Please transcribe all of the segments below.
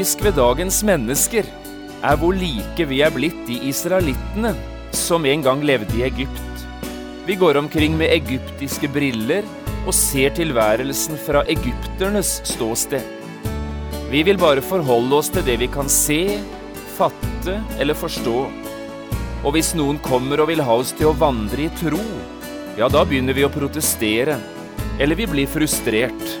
Typisk ved dagens mennesker er hvor like vi er blitt de israelittene som en gang levde i Egypt. Vi går omkring med egyptiske briller og ser tilværelsen fra egypternes ståsted. Vi vil bare forholde oss til det vi kan se, fatte eller forstå. Og hvis noen kommer og vil ha oss til å vandre i tro, ja, da begynner vi å protestere, eller vi blir frustrert.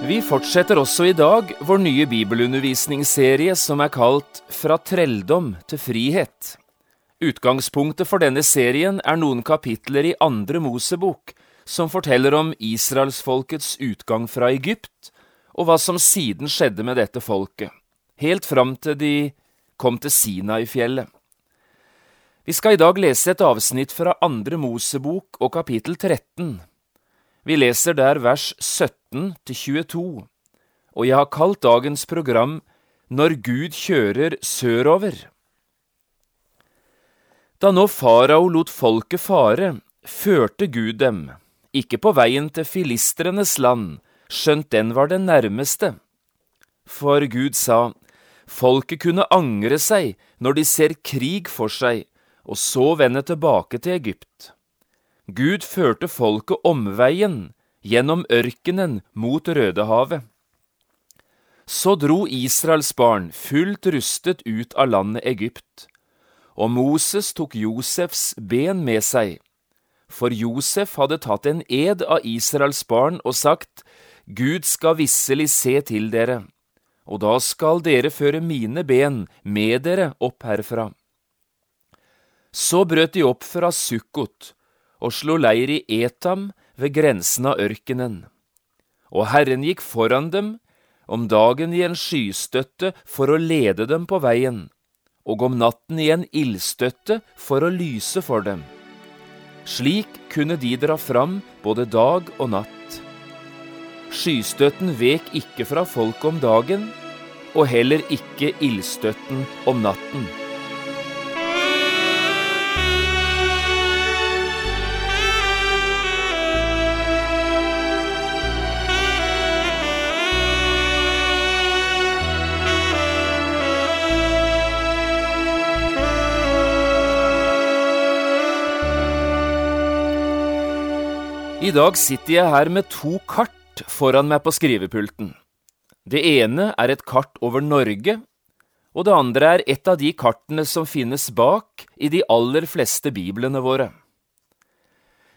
Vi fortsetter også i dag vår nye bibelundervisningsserie som er kalt Fra trelldom til frihet. Utgangspunktet for denne serien er noen kapitler i Andre Mosebok som forteller om israelsfolkets utgang fra Egypt, og hva som siden skjedde med dette folket, helt fram til de kom til Sinai-fjellet. Vi skal i dag lese et avsnitt fra Andre Mosebok og kapittel 13. Vi leser der vers 17 til 22, og jeg har kalt dagens program Når Gud kjører sørover. Da nå farao lot folket fare, førte Gud dem, ikke på veien til filistrenes land, skjønt den var den nærmeste. For Gud sa, folket kunne angre seg når de ser krig for seg, og så vende tilbake til Egypt. Gud førte folket omveien, gjennom ørkenen mot Rødehavet. Så dro Israels barn fullt rustet ut av landet Egypt, og Moses tok Josefs ben med seg, for Josef hadde tatt en ed av Israels barn og sagt, Gud skal visselig se til dere, og da skal dere føre mine ben med dere opp herfra. Så brøt de opp fra Sukkot og slo leir i Etam ved grensen av ørkenen. Og Herren gikk foran dem om dagen i en skystøtte for å lede dem på veien, og om natten i en ildstøtte for å lyse for dem. Slik kunne de dra fram både dag og natt. Skystøtten vek ikke fra folket om dagen, og heller ikke ildstøtten om natten. I dag sitter jeg her med to kart foran meg på skrivepulten. Det ene er et kart over Norge, og det andre er et av de kartene som finnes bak i de aller fleste biblene våre.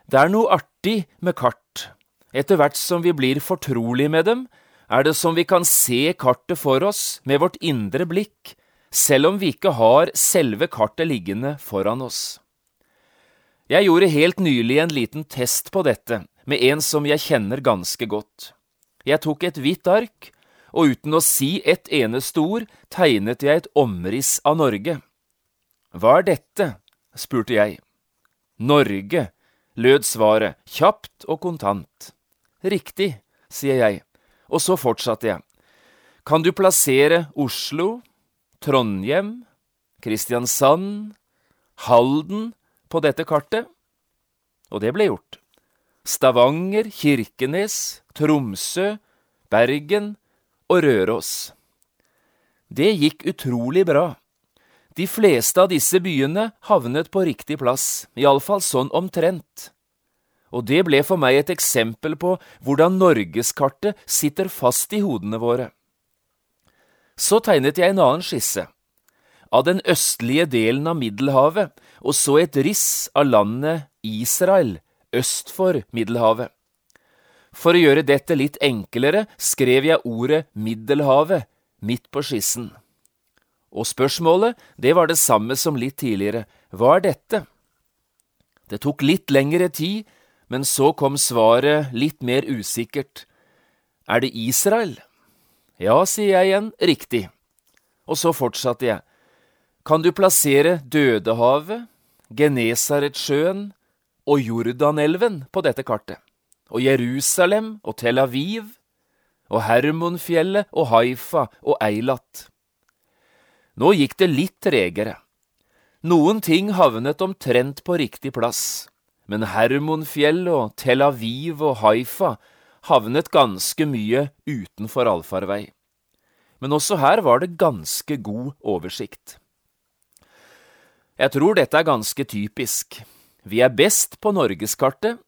Det er noe artig med kart. Etter hvert som vi blir fortrolig med dem, er det som vi kan se kartet for oss med vårt indre blikk, selv om vi ikke har selve kartet liggende foran oss. Jeg gjorde helt nylig en liten test på dette med en som jeg kjenner ganske godt. Jeg tok et hvitt ark, og uten å si et eneste ord tegnet jeg et omriss av Norge. Hva er dette? spurte jeg. Norge, lød svaret, kjapt og kontant. Riktig, sier jeg, og så fortsatte jeg. Kan du plassere Oslo, Trondheim, Kristiansand, Halden på dette kartet? Og det ble gjort. Stavanger, Kirkenes, Tromsø, Bergen og Røros. Det gikk utrolig bra. De fleste av disse byene havnet på riktig plass, iallfall sånn omtrent. Og det ble for meg et eksempel på hvordan norgeskartet sitter fast i hodene våre. Så tegnet jeg en annen skisse av den østlige delen av Middelhavet, og så et riss av landet Israel øst for Middelhavet. For å gjøre dette litt enklere skrev jeg ordet Middelhavet midt på skissen. Og spørsmålet, det var det samme som litt tidligere. Hva er dette? Det tok litt lengre tid, men så kom svaret litt mer usikkert. Er det Israel? Ja, sier jeg igjen, riktig. Og så fortsatte jeg. Kan du plassere Dødehavet, Genesaretsjøen og Jordanelven på dette kartet? Og Jerusalem og Tel Aviv og Hermonfjellet og Haifa og Eilat? Nå gikk det litt tregere. Noen ting havnet omtrent på riktig plass, men Hermonfjell og Tel Aviv og Haifa havnet ganske mye utenfor allfarvei. Men også her var det ganske god oversikt. Jeg tror dette er ganske typisk. Vi er best på norgeskartet,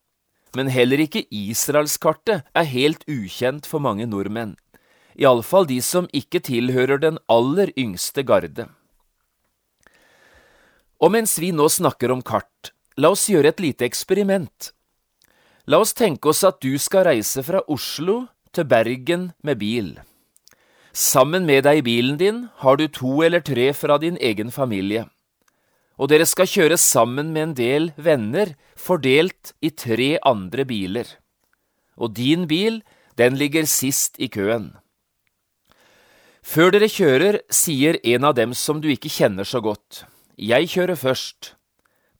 men heller ikke Israelskartet er helt ukjent for mange nordmenn, iallfall de som ikke tilhører den aller yngste garde. Og mens vi nå snakker om kart, la oss gjøre et lite eksperiment. La oss tenke oss at du skal reise fra Oslo til Bergen med bil. Sammen med deg i bilen din har du to eller tre fra din egen familie, og dere skal kjøre sammen med en del venner fordelt i tre andre biler. Og din bil, den ligger sist i køen. Før dere kjører, sier en av dem som du ikke kjenner så godt, jeg kjører først.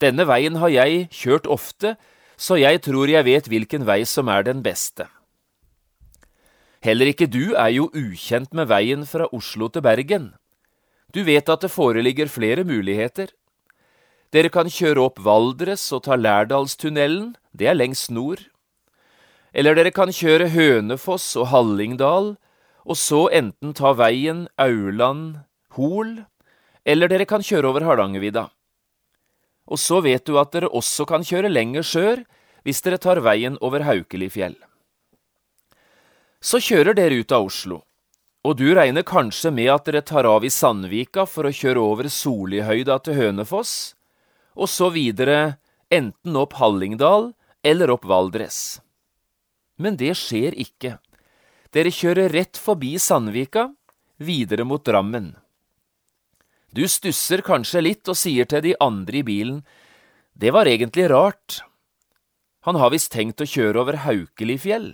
Denne veien har jeg kjørt ofte, så jeg tror jeg vet hvilken vei som er den beste. Heller ikke du er jo ukjent med veien fra Oslo til Bergen. Du vet at det foreligger flere muligheter. Dere kan kjøre opp Valdres og ta Lærdalstunnelen, det er lengst nord. Eller dere kan kjøre Hønefoss og Hallingdal, og så enten ta veien Auland-Hol, eller dere kan kjøre over Hardangervidda. Og så vet du at dere også kan kjøre lenger sør hvis dere tar veien over Haukelifjell. Så kjører dere ut av Oslo, og du regner kanskje med at dere tar av i Sandvika for å kjøre over Solihøyda til Hønefoss, og så videre enten opp Hallingdal eller opp Valdres. Men det skjer ikke. Dere kjører rett forbi Sandvika, videre mot Drammen. Du stusser kanskje litt og sier til de andre i bilen, det var egentlig rart. Han har visst tenkt å kjøre over Haukelifjell.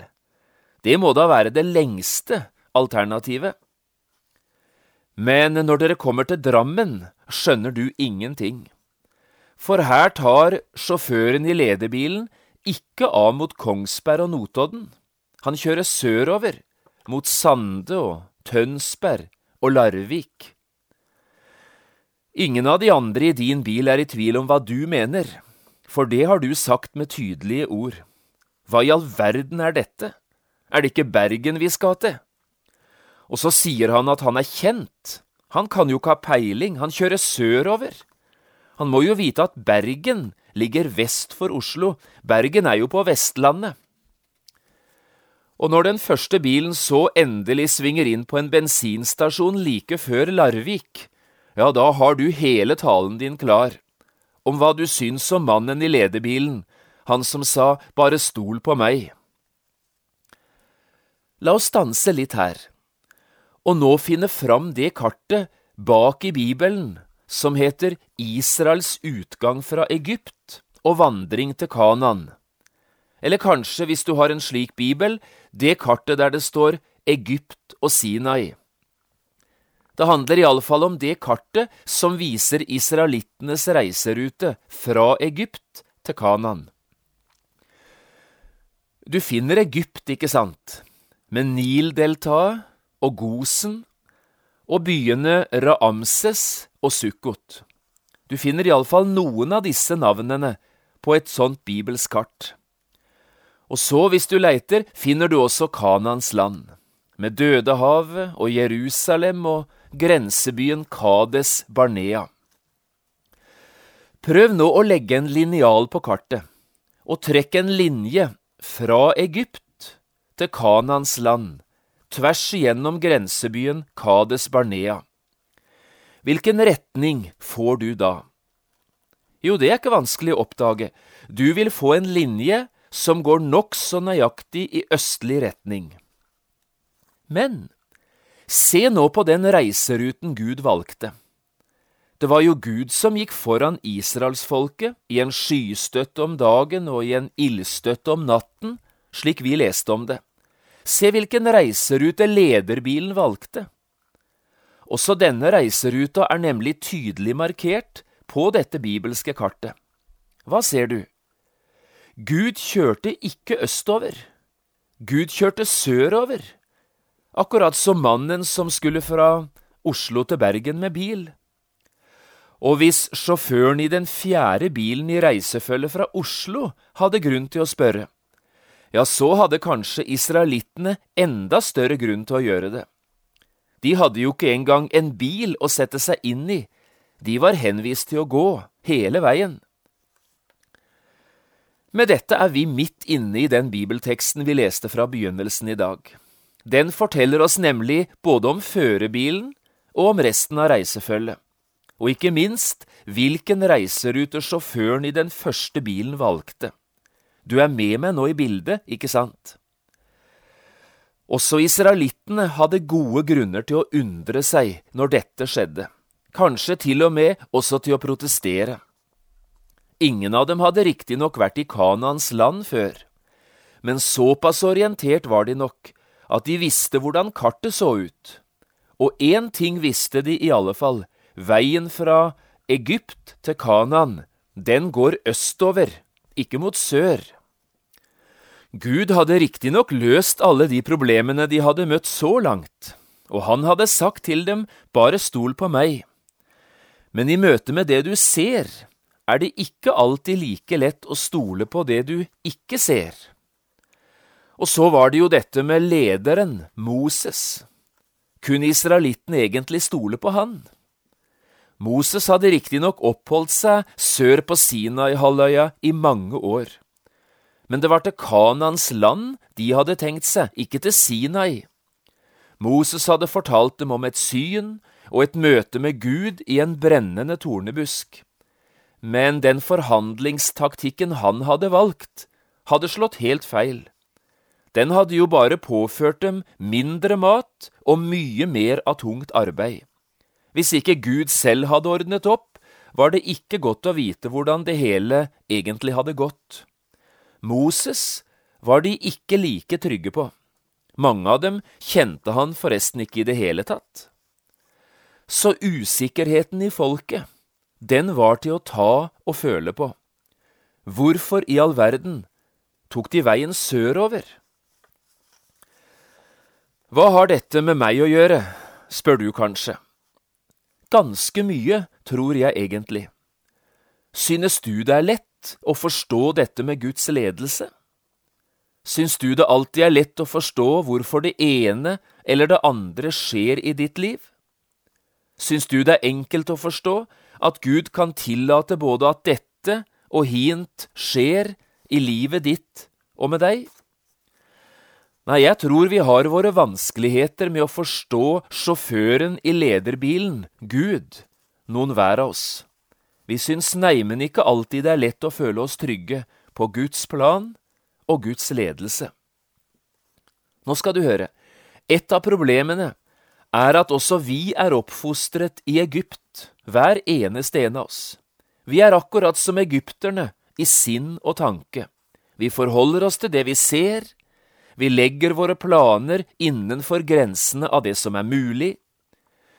Det må da være det lengste alternativet. Men når dere kommer til Drammen, skjønner du ingenting. For her tar sjåføren i lederbilen ikke av mot Kongsberg og Notodden. Han kjører sørover, mot Sande og Tønsberg og Larvik. Ingen av de andre i din bil er i tvil om hva du mener, for det har du sagt med tydelige ord. Hva i all verden er dette? Er det ikke Bergen vi skal til? Og så sier han at han er kjent. Han kan jo ikke ha peiling, han kjører sørover. Han må jo vite at Bergen ligger vest for Oslo, Bergen er jo på Vestlandet. Og når den første bilen så endelig svinger inn på en bensinstasjon like før Larvik, ja, da har du hele talen din klar, om hva du syns om mannen i lederbilen, han som sa bare stol på meg. La oss stanse litt her, og nå finne fram det kartet bak i Bibelen som heter Israels utgang fra Egypt og vandring til Kanan. Eller kanskje, hvis du har en slik bibel, det kartet der det står Egypt og Sinai. Det handler iallfall om det kartet som viser israelittenes reiserute fra Egypt til Kanan. Du finner Egypt, ikke sant, med Nildeltaet og Gosen og byene Raamses og Sukkot. Du finner iallfall noen av disse navnene på et sånt bibelsk kart. Og så, hvis du leiter, finner du også Kanans land, med Dødehavet og Jerusalem og grensebyen Kades Barnea. Prøv nå å legge en linjal på kartet, og trekk en linje fra Egypt til Kanans land, tvers igjennom grensebyen Kades Barnea. Hvilken retning får du da? Jo, det er ikke vanskelig å oppdage. Du vil få en linje som går nokså nøyaktig i østlig retning. Men se nå på den reiseruten Gud valgte. Det var jo Gud som gikk foran israelsfolket i en skystøtte om dagen og i en ildstøtte om natten, slik vi leste om det. Se hvilken reiserute lederbilen valgte. Også denne reiseruta er nemlig tydelig markert på dette bibelske kartet. Hva ser du? Gud kjørte ikke østover. Gud kjørte sørover, akkurat som mannen som skulle fra Oslo til Bergen med bil. Og hvis sjåføren i den fjerde bilen i reisefølget fra Oslo hadde grunn til å spørre, ja, så hadde kanskje israelittene enda større grunn til å gjøre det. De hadde jo ikke engang en bil å sette seg inn i, de var henvist til å gå hele veien. Med dette er vi midt inne i den bibelteksten vi leste fra begynnelsen i dag. Den forteller oss nemlig både om førerbilen og om resten av reisefølget, og ikke minst hvilken reiserute sjåføren i den første bilen valgte. Du er med meg nå i bildet, ikke sant? Også israelittene hadde gode grunner til å undre seg når dette skjedde, kanskje til og med også til å protestere. Ingen av dem hadde riktignok vært i Kanaans land før, men såpass orientert var de nok at de visste hvordan kartet så ut. Og én ting visste de i alle fall, veien fra Egypt til Kanaan, den går østover, ikke mot sør. Gud hadde riktignok løst alle de problemene de hadde møtt så langt, og han hadde sagt til dem, bare stol på meg. Men i møte med det du ser, er det ikke alltid like lett å stole på det du ikke ser. Og så var det jo dette med lederen, Moses. Kunne israelitten egentlig stole på han? Moses hadde riktignok oppholdt seg sør på Sinai-halvøya i mange år. Men det var til Kanans land de hadde tenkt seg, ikke til Sinai. Moses hadde fortalt dem om et syn og et møte med Gud i en brennende tornebusk men den forhandlingstaktikken han hadde valgt, hadde slått helt feil. Den hadde jo bare påført dem mindre mat og mye mer av tungt arbeid. Hvis ikke Gud selv hadde ordnet opp, var det ikke godt å vite hvordan det hele egentlig hadde gått. Moses var de ikke like trygge på. Mange av dem kjente han forresten ikke i det hele tatt. Så usikkerheten i folket den var til å ta og føle på. Hvorfor i all verden tok de veien sørover? Hva har dette med meg å gjøre, spør du kanskje. Ganske mye, tror jeg egentlig. Synes du det er lett å forstå dette med Guds ledelse? Syns du det alltid er lett å forstå hvorfor det ene eller det andre skjer i ditt liv? Syns du det er enkelt å forstå at Gud kan tillate både at dette og hint skjer i livet ditt og med deg? Nei, jeg tror vi har våre vanskeligheter med å forstå sjåføren i lederbilen, Gud, noen hver av oss. Vi syns neimen ikke alltid det er lett å føle oss trygge på Guds plan og Guds ledelse. Nå skal du høre, et av problemene er at også vi er oppfostret i Egypt, hver eneste en av oss. Vi er akkurat som egypterne, i sinn og tanke. Vi forholder oss til det vi ser, vi legger våre planer innenfor grensene av det som er mulig.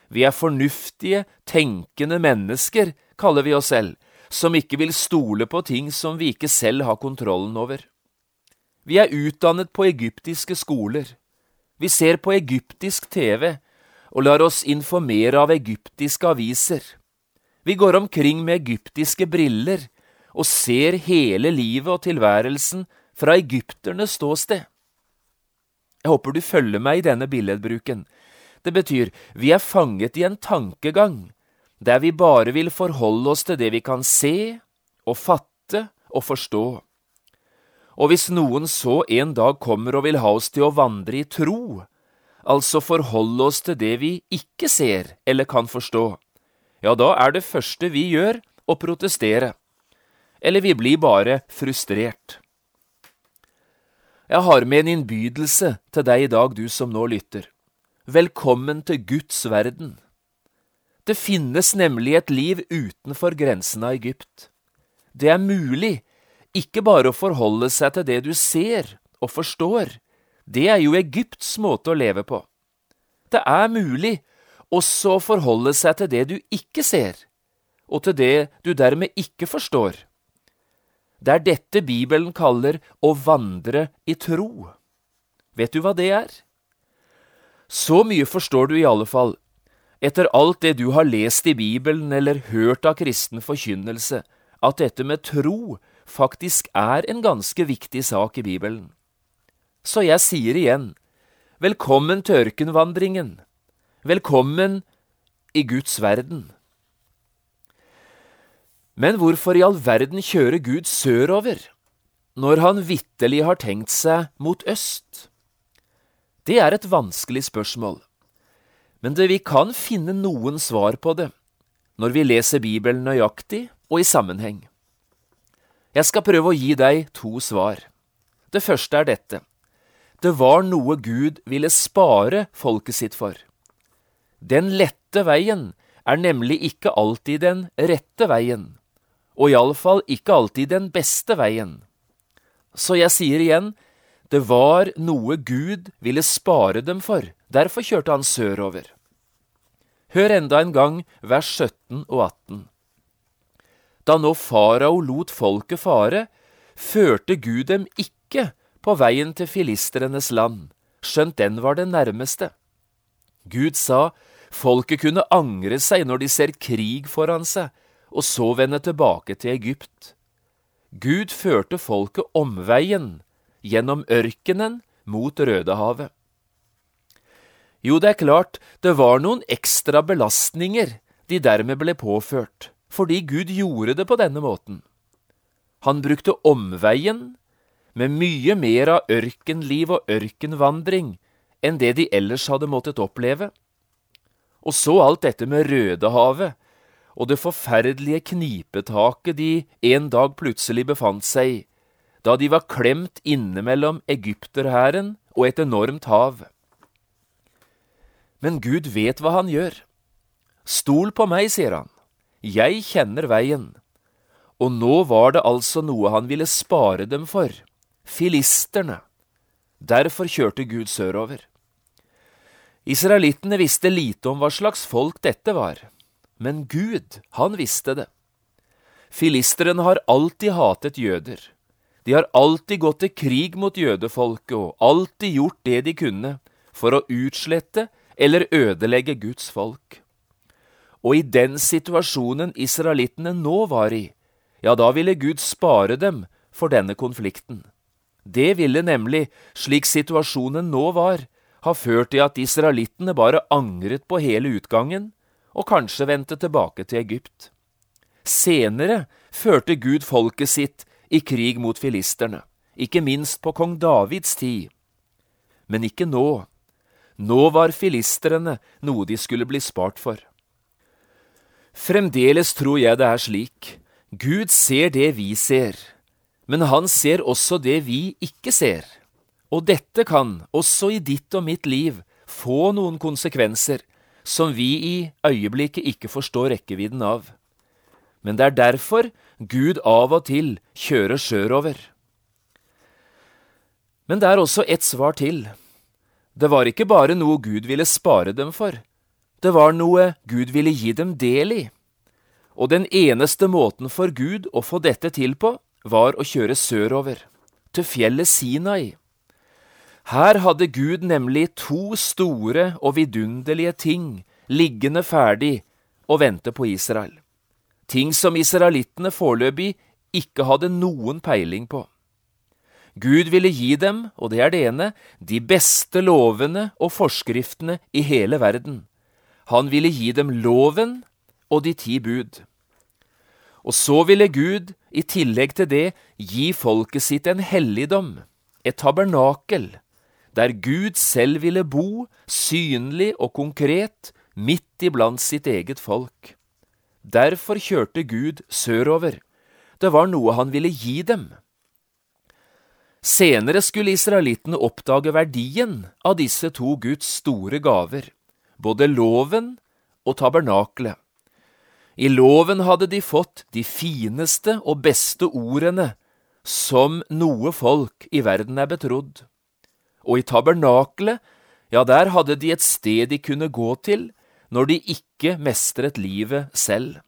Vi er fornuftige, tenkende mennesker, kaller vi oss selv, som ikke vil stole på ting som vi ikke selv har kontrollen over. Vi er utdannet på egyptiske skoler. Vi ser på egyptisk TV, og lar oss informere av egyptiske aviser. Vi går omkring med egyptiske briller og ser hele livet og tilværelsen fra egypternes ståsted. Jeg håper du følger meg i denne billedbruken. Det betyr vi er fanget i en tankegang der vi bare vil forholde oss til det vi kan se og fatte og forstå. Og hvis noen så en dag kommer og vil ha oss til å vandre i tro, altså forholde oss til det vi ikke ser eller kan forstå, ja, da er det første vi gjør, å protestere. Eller vi blir bare frustrert. Jeg har med en innbydelse til deg i dag, du som nå lytter. Velkommen til Guds verden. Det finnes nemlig et liv utenfor grensen av Egypt. Det er mulig ikke bare å forholde seg til det du ser og forstår, det er jo Egypts måte å leve på. Det er mulig også å forholde seg til det du ikke ser, og til det du dermed ikke forstår. Det er dette Bibelen kaller å vandre i tro. Vet du hva det er? Så mye forstår du i alle fall, etter alt det du har lest i Bibelen eller hørt av kristen forkynnelse, at dette med tro faktisk er en ganske viktig sak i Bibelen. Så jeg sier igjen, velkommen til ørkenvandringen, velkommen i Guds verden. Men hvorfor i all verden kjører Gud sørover, når han vitterlig har tenkt seg mot øst? Det er et vanskelig spørsmål, men vi kan finne noen svar på det når vi leser Bibelen nøyaktig og i sammenheng. Jeg skal prøve å gi deg to svar. Det første er dette. Det var noe Gud ville spare folket sitt for. Den lette veien er nemlig ikke alltid den rette veien og iallfall ikke alltid den beste veien. Så jeg sier igjen, det var noe Gud ville spare dem for, derfor kjørte han sørover. Hør enda en gang vers 17 og 18. Da nå farao lot folket fare, førte Gud dem ikke på veien til filistrenes land, skjønt den var det nærmeste. Gud sa folket kunne angre seg når de ser krig foran seg, og så vende tilbake til Egypt. Gud førte folket omveien, gjennom ørkenen mot Rødehavet. Jo, det er klart, det var noen ekstra belastninger de dermed ble påført, fordi Gud gjorde det på denne måten. Han brukte omveien, med mye mer av ørkenliv og ørkenvandring enn det de ellers hadde måttet oppleve. Og så alt dette med Rødehavet, og det forferdelige knipetaket de en dag plutselig befant seg i, da de var klemt innimellom egypterhæren og et enormt hav. Men Gud vet hva han gjør. Stol på meg, sier han, jeg kjenner veien. Og nå var det altså noe han ville spare dem for, filisterne. Derfor kjørte Gud sørover. Israelittene visste lite om hva slags folk dette var. Men Gud, han visste det. Filistrene har alltid hatet jøder. De har alltid gått til krig mot jødefolket og alltid gjort det de kunne for å utslette eller ødelegge Guds folk. Og i den situasjonen israelittene nå var i, ja, da ville Gud spare dem for denne konflikten. Det ville nemlig, slik situasjonen nå var, ha ført til at israelittene bare angret på hele utgangen og kanskje vendte tilbake til Egypt. Senere førte Gud folket sitt i krig mot filisterne, ikke minst på kong Davids tid. Men ikke nå. Nå var filistrene noe de skulle bli spart for. Fremdeles tror jeg det er slik. Gud ser det vi ser, men han ser også det vi ikke ser. Og dette kan, også i ditt og mitt liv, få noen konsekvenser som vi i øyeblikket ikke forstår rekkevidden av. Men det er derfor Gud av og til kjører sørover. Men det er også ett svar til. Det var ikke bare noe Gud ville spare dem for, det var noe Gud ville gi dem del i. Og den eneste måten for Gud å få dette til på, var å kjøre sørover, til fjellet Sinai. Her hadde Gud nemlig to store og vidunderlige ting liggende ferdig og vente på Israel. Ting som israelittene foreløpig ikke hadde noen peiling på. Gud ville gi dem, og det er det ene, de beste lovene og forskriftene i hele verden. Han ville gi dem loven og de ti bud. Og så ville Gud, i tillegg til det, gi folket sitt en helligdom, et tabernakel, der Gud selv ville bo, synlig og konkret, midt iblant sitt eget folk. Derfor kjørte Gud sørover. Det var noe han ville gi dem. Senere skulle israelittene oppdage verdien av disse to Guds store gaver, både loven og tabernakelet. I loven hadde de fått de fineste og beste ordene som noe folk i verden er betrodd. Og i tabernakelet, ja, der hadde de et sted de kunne gå til når de ikke mestret livet selv.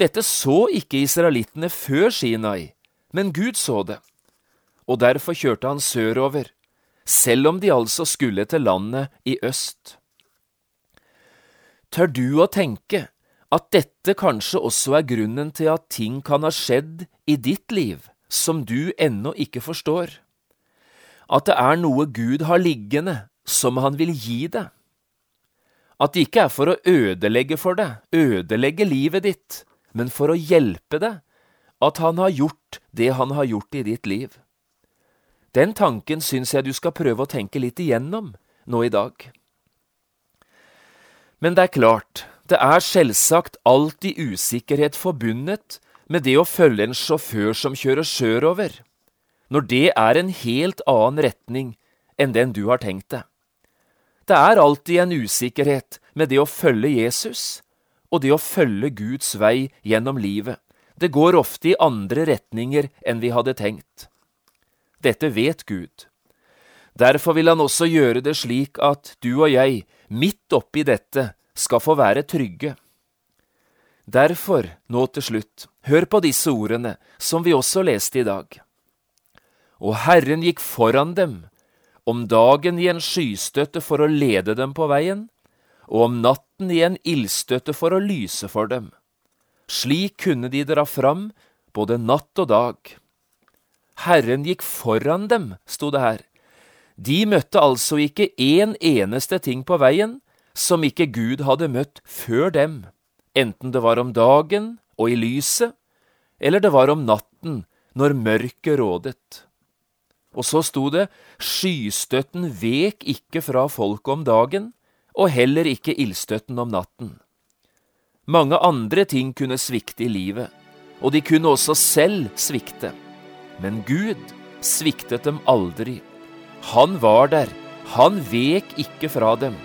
Dette så ikke israelittene før Sinai, men Gud så det og derfor kjørte han sørover, selv om de altså skulle til landet i øst. Tør du å tenke at dette kanskje også er grunnen til at ting kan ha skjedd i ditt liv som du ennå ikke forstår? At det er noe Gud har liggende som han vil gi deg? At det ikke er for å ødelegge for deg, ødelegge livet ditt, men for å hjelpe deg, at han har gjort det han har gjort i ditt liv. Den tanken syns jeg du skal prøve å tenke litt igjennom nå i dag. Men det er klart, det er selvsagt alltid usikkerhet forbundet med det å følge en sjåfør som kjører sørover, når det er en helt annen retning enn den du har tenkt deg. Det er alltid en usikkerhet med det å følge Jesus og det å følge Guds vei gjennom livet. Det går ofte i andre retninger enn vi hadde tenkt. Dette vet Gud. Derfor vil han også gjøre det slik at du og jeg, midt oppi dette, skal få være trygge. Derfor, nå til slutt, hør på disse ordene, som vi også leste i dag. Og Herren gikk foran dem, om dagen i en skystøtte for å lede dem på veien, og om natten i en ildstøtte for å lyse for dem. Slik kunne de dra fram både natt og dag. Herren gikk foran dem, sto det her. De møtte altså ikke én eneste ting på veien som ikke Gud hadde møtt før dem, enten det var om dagen og i lyset, eller det var om natten når mørket rådet. Og så sto det, skystøtten vek ikke fra folket om dagen, og heller ikke ildstøtten om natten. Mange andre ting kunne svikte i livet, og de kunne også selv svikte. Men Gud sviktet dem aldri. Han var der, han vek ikke fra dem.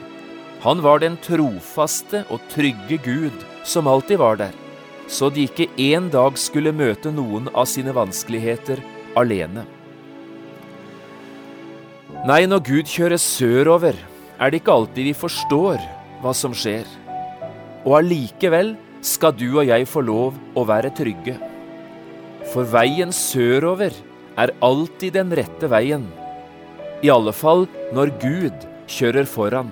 Han var den trofaste og trygge Gud som alltid var der, så de ikke en dag skulle møte noen av sine vanskeligheter alene. Nei, når Gud kjører sørover, er det ikke alltid vi forstår hva som skjer. Og allikevel skal du og jeg få lov å være trygge. For veien sørover er alltid den rette veien. I alle fall når Gud kjører foran.